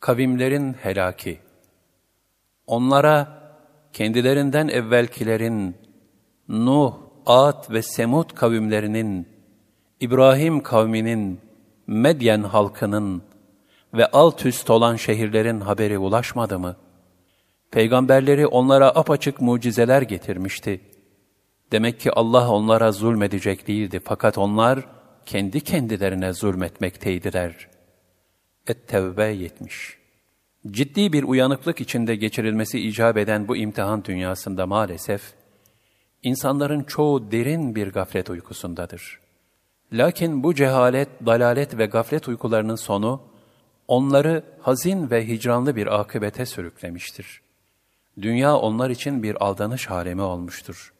Kavimlerin helaki. Onlara kendilerinden evvelkilerin Nuh, Ad ve Semud kavimlerinin, İbrahim kavminin, Medyen halkının ve alt üst olan şehirlerin haberi ulaşmadı mı? Peygamberleri onlara apaçık mucizeler getirmişti. Demek ki Allah onlara zulmedecek değildi fakat onlar kendi kendilerine zulmetmekteydiler. Et-Tevbe 70 Ciddi bir uyanıklık içinde geçirilmesi icap eden bu imtihan dünyasında maalesef, insanların çoğu derin bir gaflet uykusundadır. Lakin bu cehalet, dalalet ve gaflet uykularının sonu, onları hazin ve hicranlı bir akıbete sürüklemiştir. Dünya onlar için bir aldanış halemi olmuştur.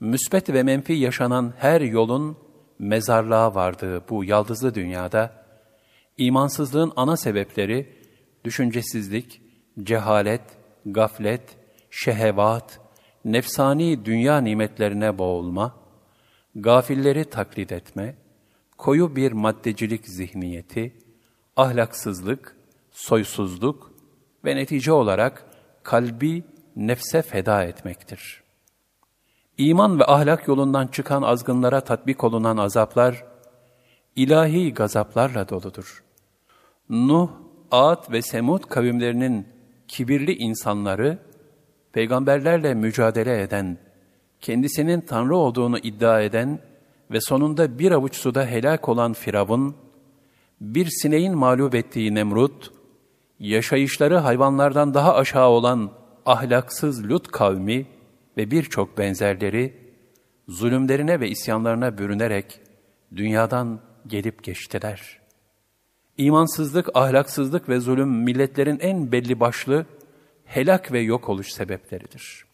Müsbet ve menfi yaşanan her yolun mezarlığa vardığı bu yaldızlı dünyada, imansızlığın ana sebepleri, düşüncesizlik, cehalet, gaflet, şehevat, nefsani dünya nimetlerine boğulma, gafilleri taklit etme, koyu bir maddecilik zihniyeti, ahlaksızlık, soysuzluk ve netice olarak kalbi nefse feda etmektir. İman ve ahlak yolundan çıkan azgınlara tatbik olunan azaplar, ilahi gazaplarla doludur. Nuh, Ad ve Semud kavimlerinin kibirli insanları, peygamberlerle mücadele eden, kendisinin Tanrı olduğunu iddia eden ve sonunda bir avuç suda helak olan Firavun, bir sineğin mağlup ettiği Nemrut, yaşayışları hayvanlardan daha aşağı olan ahlaksız Lut kavmi ve birçok benzerleri, zulümlerine ve isyanlarına bürünerek dünyadan gelip geçtiler. İmansızlık, ahlaksızlık ve zulüm milletlerin en belli başlı helak ve yok oluş sebepleridir.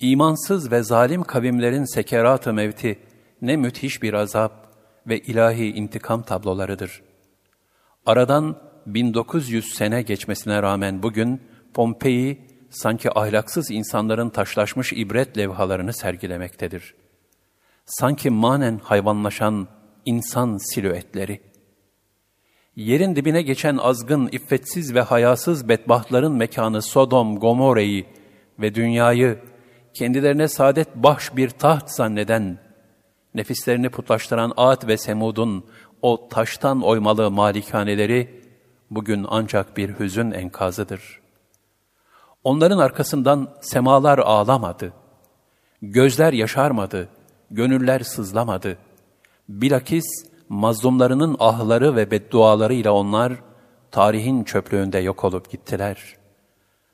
İmansız ve zalim kavimlerin sekerat-ı mevti ne müthiş bir azap ve ilahi intikam tablolarıdır. Aradan 1900 sene geçmesine rağmen bugün Pompei sanki ahlaksız insanların taşlaşmış ibret levhalarını sergilemektedir. Sanki manen hayvanlaşan insan silüetleri. Yerin dibine geçen azgın, iffetsiz ve hayasız bedbahtların mekanı Sodom, Gomore'yi ve dünyayı kendilerine saadet baş bir taht zanneden, nefislerini putlaştıran Ad ve Semud'un o taştan oymalı malikaneleri bugün ancak bir hüzün enkazıdır. Onların arkasından semalar ağlamadı, gözler yaşarmadı, gönüller sızlamadı. Bilakis mazlumlarının ahları ve beddualarıyla onlar tarihin çöplüğünde yok olup gittiler.''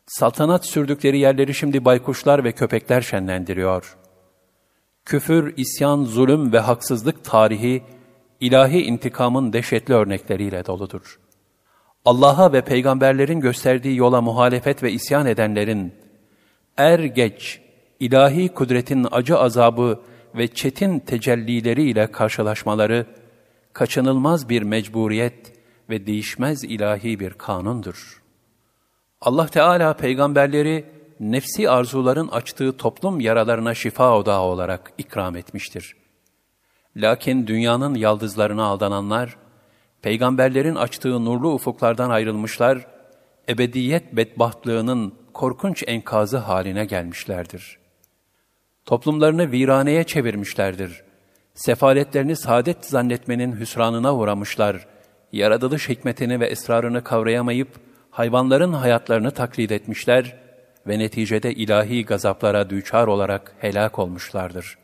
Saltanat sürdükleri yerleri şimdi baykuşlar ve köpekler şenlendiriyor. Küfür, isyan, zulüm ve haksızlık tarihi, ilahi intikamın dehşetli örnekleriyle doludur. Allah'a ve peygamberlerin gösterdiği yola muhalefet ve isyan edenlerin, er geç, ilahi kudretin acı azabı ve çetin tecellileriyle karşılaşmaları, kaçınılmaz bir mecburiyet ve değişmez ilahi bir kanundur.'' Allah Teala peygamberleri nefsi arzuların açtığı toplum yaralarına şifa odağı olarak ikram etmiştir. Lakin dünyanın yaldızlarına aldananlar, peygamberlerin açtığı nurlu ufuklardan ayrılmışlar, ebediyet bedbahtlığının korkunç enkazı haline gelmişlerdir. Toplumlarını viraneye çevirmişlerdir. Sefaletlerini saadet zannetmenin hüsranına uğramışlar, yaratılış hikmetini ve esrarını kavrayamayıp, hayvanların hayatlarını taklit etmişler ve neticede ilahi gazaplara düçar olarak helak olmuşlardır.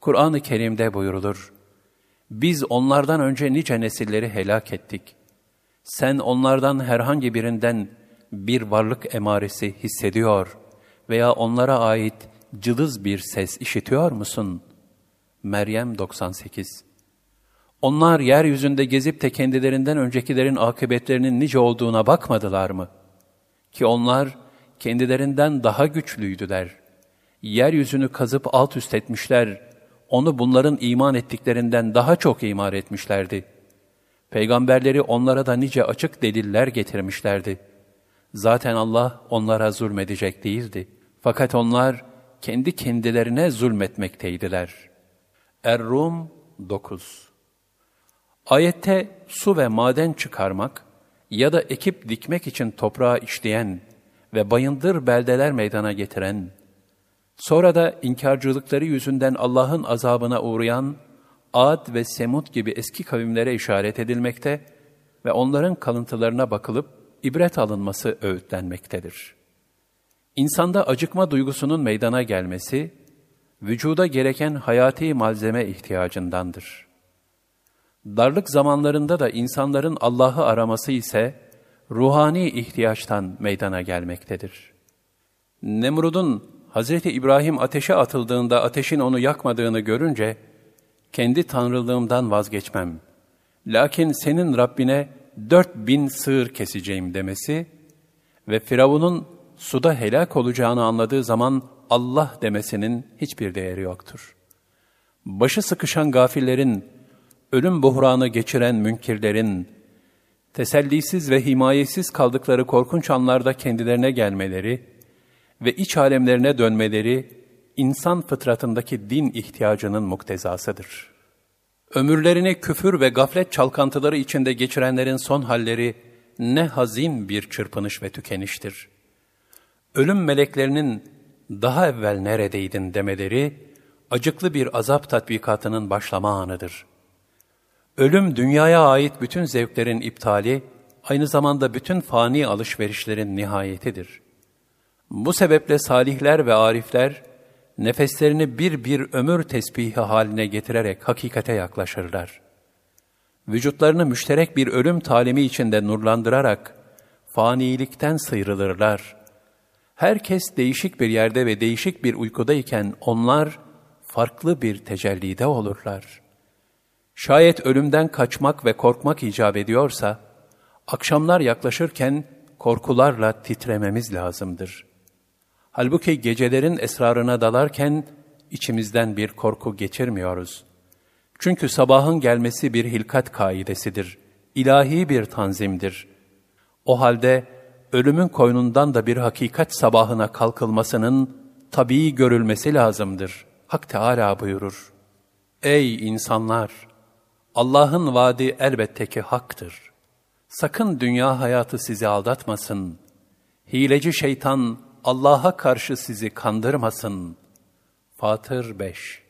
Kur'an-ı Kerim'de buyurulur, Biz onlardan önce nice nesilleri helak ettik. Sen onlardan herhangi birinden bir varlık emaresi hissediyor veya onlara ait cılız bir ses işitiyor musun? Meryem 98 onlar yeryüzünde gezip de kendilerinden öncekilerin akıbetlerinin nice olduğuna bakmadılar mı? Ki onlar kendilerinden daha güçlüydüler. Yeryüzünü kazıp alt üst etmişler, onu bunların iman ettiklerinden daha çok imar etmişlerdi. Peygamberleri onlara da nice açık deliller getirmişlerdi. Zaten Allah onlara zulmedecek değildi. Fakat onlar kendi kendilerine zulmetmekteydiler. Er-Rum 9 Ayette su ve maden çıkarmak, ya da ekip dikmek için toprağı işleyen ve bayındır beldeler meydana getiren, sonra da inkarcılıkları yüzünden Allah'ın azabına uğrayan Ad ve Semud gibi eski kavimlere işaret edilmekte ve onların kalıntılarına bakılıp ibret alınması öğütlenmektedir. İnsanda acıkma duygusunun meydana gelmesi, vücuda gereken hayati malzeme ihtiyacındandır. Darlık zamanlarında da insanların Allah'ı araması ise ruhani ihtiyaçtan meydana gelmektedir. Nemrud'un Hz. İbrahim ateşe atıldığında ateşin onu yakmadığını görünce, kendi tanrılığımdan vazgeçmem. Lakin senin Rabbine dört bin sığır keseceğim demesi ve Firavun'un suda helak olacağını anladığı zaman Allah demesinin hiçbir değeri yoktur. Başı sıkışan gafillerin, ölüm buhranı geçiren münkirlerin, tesellisiz ve himayesiz kaldıkları korkunç anlarda kendilerine gelmeleri ve iç alemlerine dönmeleri, insan fıtratındaki din ihtiyacının muktezasıdır. Ömürlerini küfür ve gaflet çalkantıları içinde geçirenlerin son halleri ne hazin bir çırpınış ve tükeniştir. Ölüm meleklerinin daha evvel neredeydin demeleri, acıklı bir azap tatbikatının başlama anıdır. Ölüm dünyaya ait bütün zevklerin iptali, aynı zamanda bütün fani alışverişlerin nihayetidir. Bu sebeple salihler ve arifler, nefeslerini bir bir ömür tesbihi haline getirerek hakikate yaklaşırlar. Vücutlarını müşterek bir ölüm talimi içinde nurlandırarak, fanilikten sıyrılırlar. Herkes değişik bir yerde ve değişik bir uykudayken onlar farklı bir tecellide olurlar. Şayet ölümden kaçmak ve korkmak icap ediyorsa, akşamlar yaklaşırken korkularla titrememiz lazımdır. Halbuki gecelerin esrarına dalarken içimizden bir korku geçirmiyoruz. Çünkü sabahın gelmesi bir hilkat kaidesidir, ilahi bir tanzimdir. O halde ölümün koynundan da bir hakikat sabahına kalkılmasının tabii görülmesi lazımdır. Hak Teala buyurur. Ey insanlar! Allah'ın vaadi elbette ki haktır. Sakın dünya hayatı sizi aldatmasın. Hileci şeytan Allah'a karşı sizi kandırmasın. Fatır 5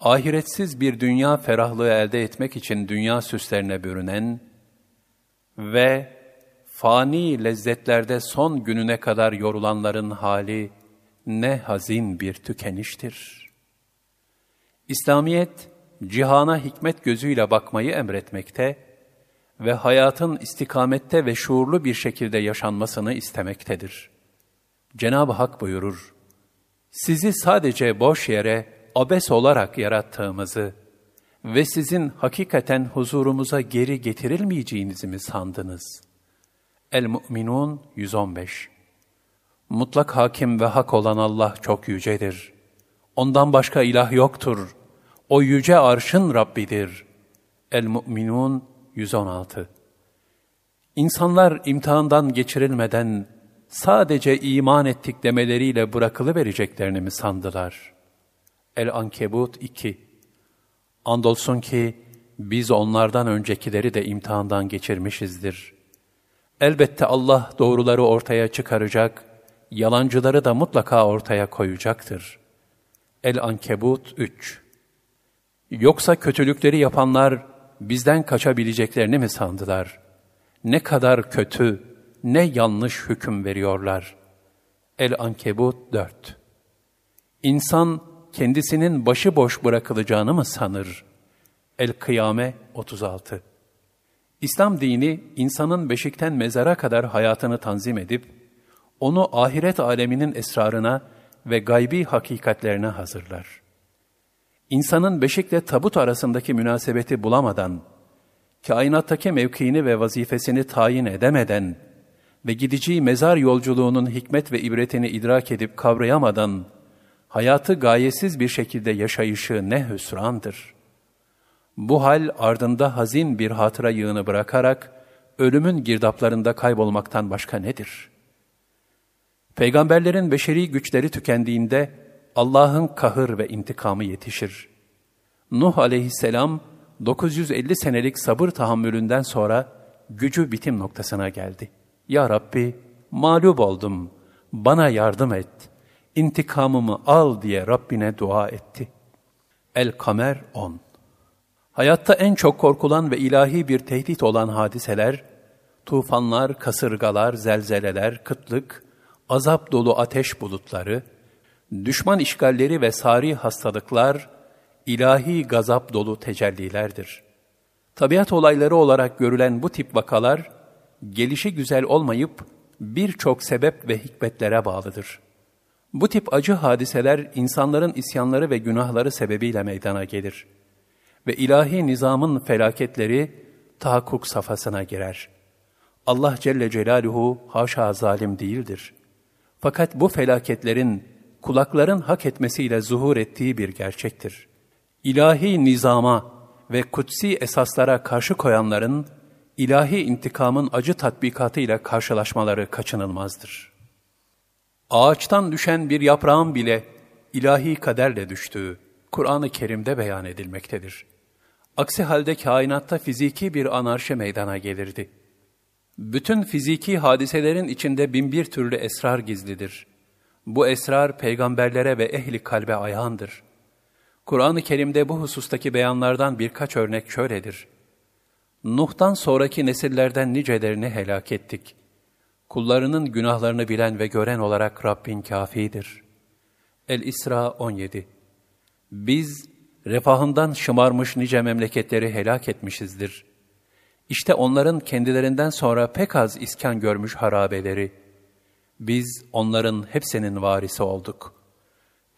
Ahiretsiz bir dünya ferahlığı elde etmek için dünya süslerine bürünen ve fani lezzetlerde son gününe kadar yorulanların hali ne hazin bir tükeniştir. İslamiyet, cihana hikmet gözüyle bakmayı emretmekte ve hayatın istikamette ve şuurlu bir şekilde yaşanmasını istemektedir. Cenab-ı Hak buyurur, sizi sadece boş yere abes olarak yarattığımızı ve sizin hakikaten huzurumuza geri getirilmeyeceğinizi mi sandınız? El-Mu'minun 115 Mutlak hakim ve hak olan Allah çok yücedir. Ondan başka ilah yoktur. O yüce arşın Rabbidir. El-Mu'minun 116 İnsanlar imtihandan geçirilmeden sadece iman ettik demeleriyle bırakılı vereceklerini mi sandılar? El-Ankebut 2 Andolsun ki biz onlardan öncekileri de imtihandan geçirmişizdir. Elbette Allah doğruları ortaya çıkaracak, yalancıları da mutlaka ortaya koyacaktır. El-Ankebut 3 Yoksa kötülükleri yapanlar bizden kaçabileceklerini mi sandılar? Ne kadar kötü, ne yanlış hüküm veriyorlar. El-Ankebut 4 İnsan kendisinin başıboş bırakılacağını mı sanır? El-Kıyame 36 İslam dini insanın beşikten mezara kadar hayatını tanzim edip, onu ahiret aleminin esrarına ve gaybi hakikatlerine hazırlar. İnsanın beşikle tabut arasındaki münasebeti bulamadan, kainattaki mevkiini ve vazifesini tayin edemeden ve gideceği mezar yolculuğunun hikmet ve ibretini idrak edip kavrayamadan, hayatı gayesiz bir şekilde yaşayışı ne hüsrandır. Bu hal ardında hazin bir hatıra yığını bırakarak, ölümün girdaplarında kaybolmaktan başka nedir? Peygamberlerin beşeri güçleri tükendiğinde, Allah'ın kahır ve intikamı yetişir. Nuh aleyhisselam, 950 senelik sabır tahammülünden sonra gücü bitim noktasına geldi. Ya Rabbi, mağlup oldum, bana yardım et, intikamımı al diye Rabbine dua etti. El-Kamer 10 Hayatta en çok korkulan ve ilahi bir tehdit olan hadiseler, tufanlar, kasırgalar, zelzeleler, kıtlık, azap dolu ateş bulutları, düşman işgalleri ve sari hastalıklar, ilahi gazap dolu tecellilerdir. Tabiat olayları olarak görülen bu tip vakalar, gelişi güzel olmayıp birçok sebep ve hikmetlere bağlıdır. Bu tip acı hadiseler insanların isyanları ve günahları sebebiyle meydana gelir. Ve ilahi nizamın felaketleri tahakkuk safhasına girer. Allah Celle Celaluhu haşa zalim değildir. Fakat bu felaketlerin kulakların hak etmesiyle zuhur ettiği bir gerçektir. İlahi nizama ve kutsi esaslara karşı koyanların ilahi intikamın acı tatbikatıyla karşılaşmaları kaçınılmazdır. Ağaçtan düşen bir yaprağın bile ilahi kaderle düştüğü Kur'an-ı Kerim'de beyan edilmektedir. Aksi halde kainatta fiziki bir anarşi meydana gelirdi. Bütün fiziki hadiselerin içinde binbir türlü esrar gizlidir. Bu esrar peygamberlere ve ehli kalbe ayağındır. Kur'an-ı Kerim'de bu husustaki beyanlardan birkaç örnek şöyledir. Nuh'tan sonraki nesillerden nicelerini helak ettik. Kullarının günahlarını bilen ve gören olarak Rabbin kafidir. El-İsra 17 Biz refahından şımarmış nice memleketleri helak etmişizdir. İşte onların kendilerinden sonra pek az iskan görmüş harabeleri. Biz onların hepsinin varisi olduk.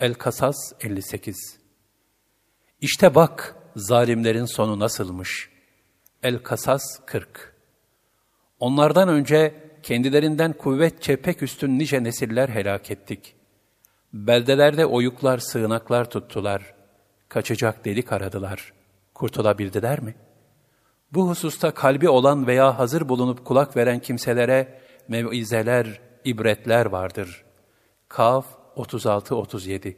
El-Kasas 58 İşte bak zalimlerin sonu nasılmış. El-Kasas 40 Onlardan önce kendilerinden kuvvetçe pek üstün nice nesiller helak ettik. Beldelerde oyuklar, sığınaklar tuttular. Kaçacak delik aradılar. Kurtulabildiler mi? Bu hususta kalbi olan veya hazır bulunup kulak veren kimselere mevizeler, ibretler vardır. Kaf 36-37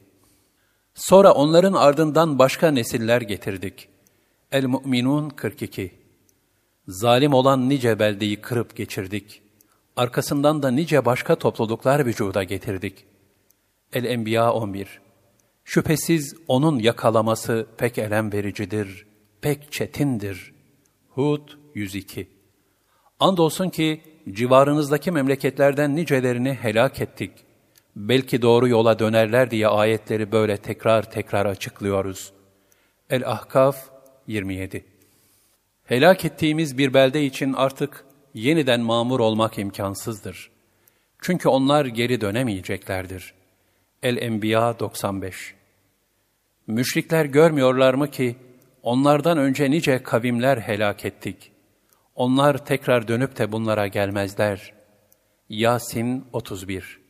Sonra onların ardından başka nesiller getirdik. El-Mu'minun 42 Zalim olan nice beldeyi kırıp geçirdik. Arkasından da nice başka topluluklar vücuda getirdik. El-Enbiya 11 Şüphesiz onun yakalaması pek elem vericidir, pek çetindir. Hud 102 Andolsun ki civarınızdaki memleketlerden nicelerini helak ettik. Belki doğru yola dönerler diye ayetleri böyle tekrar tekrar açıklıyoruz. El-Ahkaf 27 Helak ettiğimiz bir belde için artık yeniden mamur olmak imkansızdır. Çünkü onlar geri dönemeyeceklerdir. El-Enbiya 95 Müşrikler görmüyorlar mı ki, onlardan önce nice kavimler helak ettik. Onlar tekrar dönüp de bunlara gelmezler. Yasin 31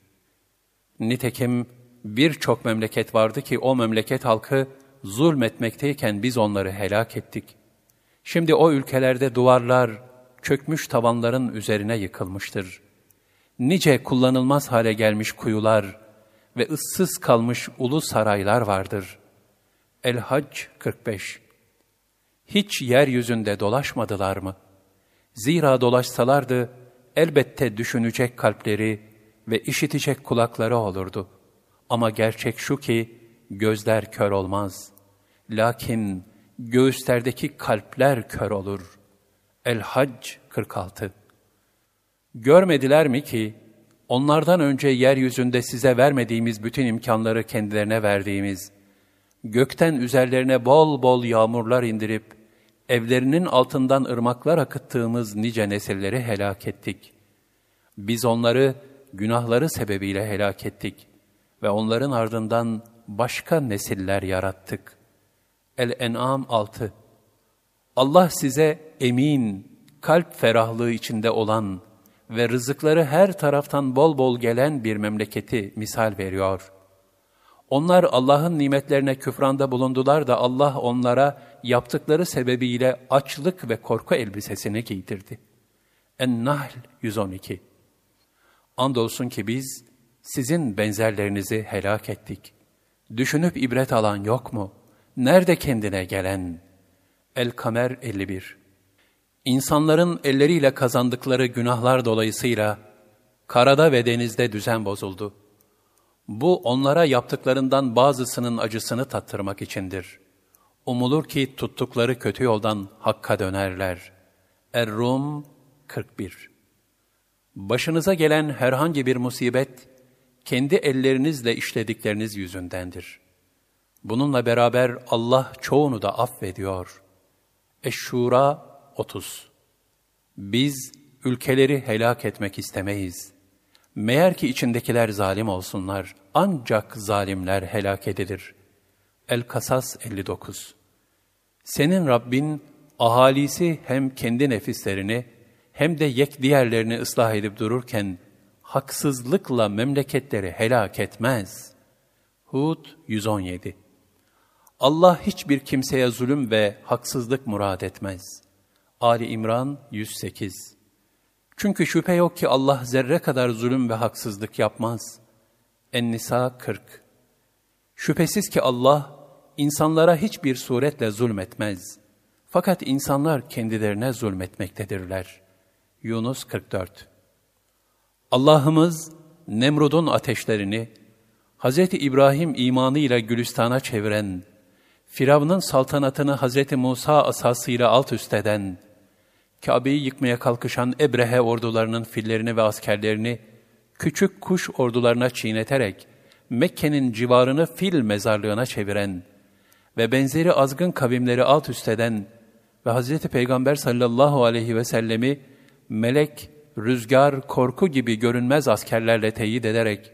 Nitekim birçok memleket vardı ki o memleket halkı zulmetmekteyken biz onları helak ettik. Şimdi o ülkelerde duvarlar, çökmüş tavanların üzerine yıkılmıştır. Nice kullanılmaz hale gelmiş kuyular ve ıssız kalmış ulu saraylar vardır. El-Hac 45 Hiç yeryüzünde dolaşmadılar mı? Zira dolaşsalardı elbette düşünecek kalpleri ve işitecek kulakları olurdu. Ama gerçek şu ki gözler kör olmaz. Lakin göğüslerdeki kalpler kör olur. El-Hac 46 Görmediler mi ki, onlardan önce yeryüzünde size vermediğimiz bütün imkanları kendilerine verdiğimiz, gökten üzerlerine bol bol yağmurlar indirip, evlerinin altından ırmaklar akıttığımız nice nesilleri helak ettik. Biz onları günahları sebebiyle helak ettik ve onların ardından başka nesiller yarattık. El-En'am 6 Allah size emin, kalp ferahlığı içinde olan ve rızıkları her taraftan bol bol gelen bir memleketi misal veriyor. Onlar Allah'ın nimetlerine küfranda bulundular da Allah onlara yaptıkları sebebiyle açlık ve korku elbisesini giydirdi. En-Nahl 112 Andolsun ki biz sizin benzerlerinizi helak ettik. Düşünüp ibret alan yok mu? Nerede kendine gelen? El-Kamer 51 İnsanların elleriyle kazandıkları günahlar dolayısıyla karada ve denizde düzen bozuldu. Bu onlara yaptıklarından bazısının acısını tattırmak içindir. Umulur ki tuttukları kötü yoldan hakka dönerler. Er-Rum 41 Başınıza gelen herhangi bir musibet, kendi ellerinizle işledikleriniz yüzündendir. Bununla beraber Allah çoğunu da affediyor. Eşşura 30 Biz ülkeleri helak etmek istemeyiz. Meğer ki içindekiler zalim olsunlar, ancak zalimler helak edilir. El-Kasas 59 Senin Rabbin, ahalisi hem kendi nefislerini, hem de yek diğerlerini ıslah edip dururken, haksızlıkla memleketleri helak etmez. Hud 117 Allah hiçbir kimseye zulüm ve haksızlık murad etmez. Ali İmran 108 Çünkü şüphe yok ki Allah zerre kadar zulüm ve haksızlık yapmaz. En-Nisa 40 Şüphesiz ki Allah insanlara hiçbir suretle zulmetmez. Fakat insanlar kendilerine zulmetmektedirler. Yunus 44 Allah'ımız Nemrud'un ateşlerini, Hz. İbrahim imanıyla Gülistan'a çeviren, Firavun'un saltanatını Hz. Musa asasıyla alt üst eden, Kabe'yi yıkmaya kalkışan Ebrehe ordularının fillerini ve askerlerini küçük kuş ordularına çiğneterek Mekke'nin civarını fil mezarlığına çeviren ve benzeri azgın kavimleri alt üst eden ve Hz. Peygamber sallallahu aleyhi ve sellemi melek, rüzgar, korku gibi görünmez askerlerle teyit ederek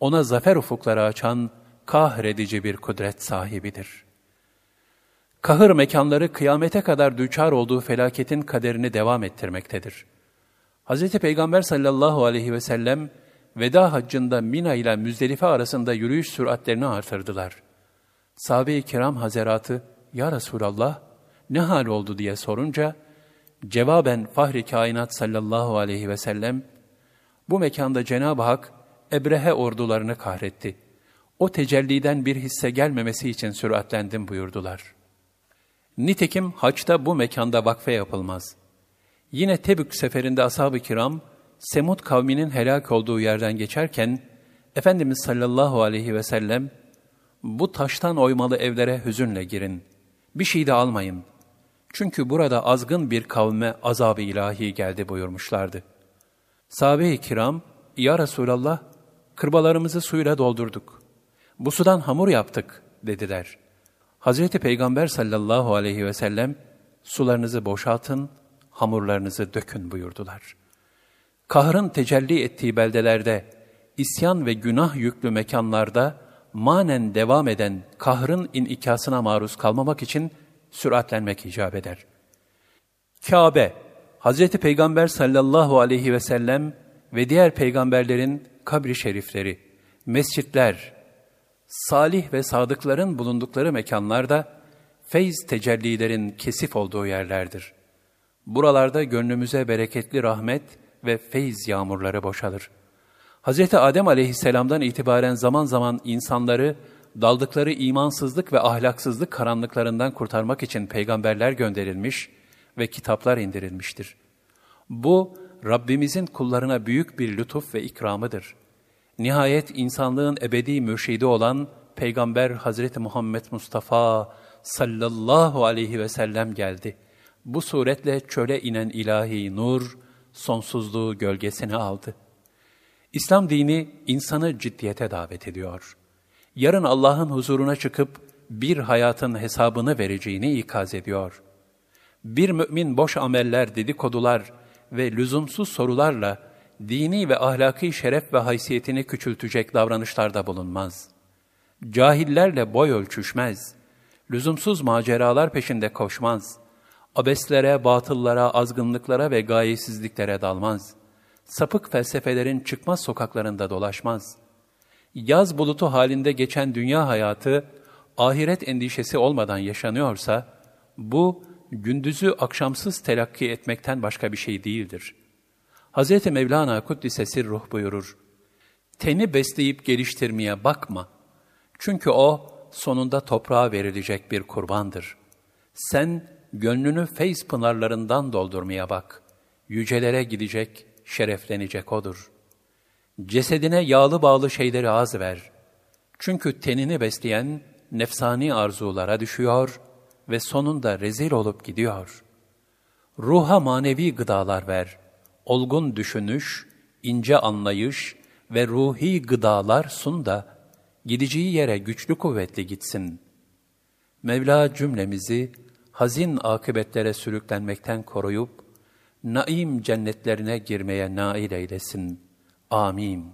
ona zafer ufukları açan kahredici bir kudret sahibidir. Kahır mekanları kıyamete kadar düçar olduğu felaketin kaderini devam ettirmektedir. Hz. Peygamber sallallahu aleyhi ve sellem veda haccında Mina ile Müzdelife arasında yürüyüş süratlerini artırdılar. Sahabe-i kiram hazeratı, Ya Resulallah ne hal oldu diye sorunca, cevaben Fahri Kainat sallallahu aleyhi ve sellem, bu mekanda Cenab-ı Hak Ebrehe ordularını kahretti. O tecelliden bir hisse gelmemesi için süratlendim buyurdular. Nitekim haçta bu mekanda vakfe yapılmaz. Yine Tebük seferinde ashab-ı kiram, Semud kavminin helak olduğu yerden geçerken, Efendimiz sallallahu aleyhi ve sellem, bu taştan oymalı evlere hüzünle girin. Bir şey de almayın. Çünkü burada azgın bir kavme azab-ı ilahi geldi buyurmuşlardı. Sahabe-i kiram, Ya Resulallah, kırbalarımızı suyla doldurduk. Bu sudan hamur yaptık dediler. Hazreti Peygamber sallallahu aleyhi ve sellem, sularınızı boşaltın, hamurlarınızı dökün buyurdular. Kahrın tecelli ettiği beldelerde, isyan ve günah yüklü mekanlarda, manen devam eden kahrın inikasına maruz kalmamak için süratlenmek icap eder. Kabe, Hz. Peygamber sallallahu aleyhi ve sellem ve diğer peygamberlerin kabri şerifleri, mescitler, salih ve sadıkların bulundukları mekanlarda feyz tecellilerin kesif olduğu yerlerdir. Buralarda gönlümüze bereketli rahmet ve feyz yağmurları boşalır. Hz. Adem aleyhisselamdan itibaren zaman zaman insanları daldıkları imansızlık ve ahlaksızlık karanlıklarından kurtarmak için peygamberler gönderilmiş ve kitaplar indirilmiştir. Bu, Rabbimizin kullarına büyük bir lütuf ve ikramıdır. Nihayet insanlığın ebedi mürşidi olan Peygamber Hazreti Muhammed Mustafa sallallahu aleyhi ve sellem geldi. Bu suretle çöle inen ilahi nur, sonsuzluğu gölgesine aldı. İslam dini insanı ciddiyete davet ediyor. Yarın Allah'ın huzuruna çıkıp bir hayatın hesabını vereceğini ikaz ediyor. Bir mümin boş ameller, dedikodular ve lüzumsuz sorularla dini ve ahlaki şeref ve haysiyetini küçültecek davranışlarda bulunmaz. Cahillerle boy ölçüşmez. Lüzumsuz maceralar peşinde koşmaz. Abeslere, batıllara, azgınlıklara ve gayesizliklere dalmaz. Sapık felsefelerin çıkmaz sokaklarında dolaşmaz. Yaz bulutu halinde geçen dünya hayatı, ahiret endişesi olmadan yaşanıyorsa, bu gündüzü akşamsız telakki etmekten başka bir şey değildir.'' Hz. Mevlana Kuddise Ruh buyurur, Teni besleyip geliştirmeye bakma. Çünkü o sonunda toprağa verilecek bir kurbandır. Sen Gönlünü feyz pınarlarından doldurmaya bak. Yücelere gidecek, şereflenecek odur. Cesedine yağlı bağlı şeyleri az ver. Çünkü tenini besleyen nefsani arzulara düşüyor ve sonunda rezil olup gidiyor. Ruha manevi gıdalar ver. Olgun düşünüş, ince anlayış ve ruhi gıdalar sun da gideceği yere güçlü kuvvetli gitsin. Mevla cümlemizi hazin akıbetlere sürüklenmekten koruyup, naim cennetlerine girmeye nail eylesin. Amin.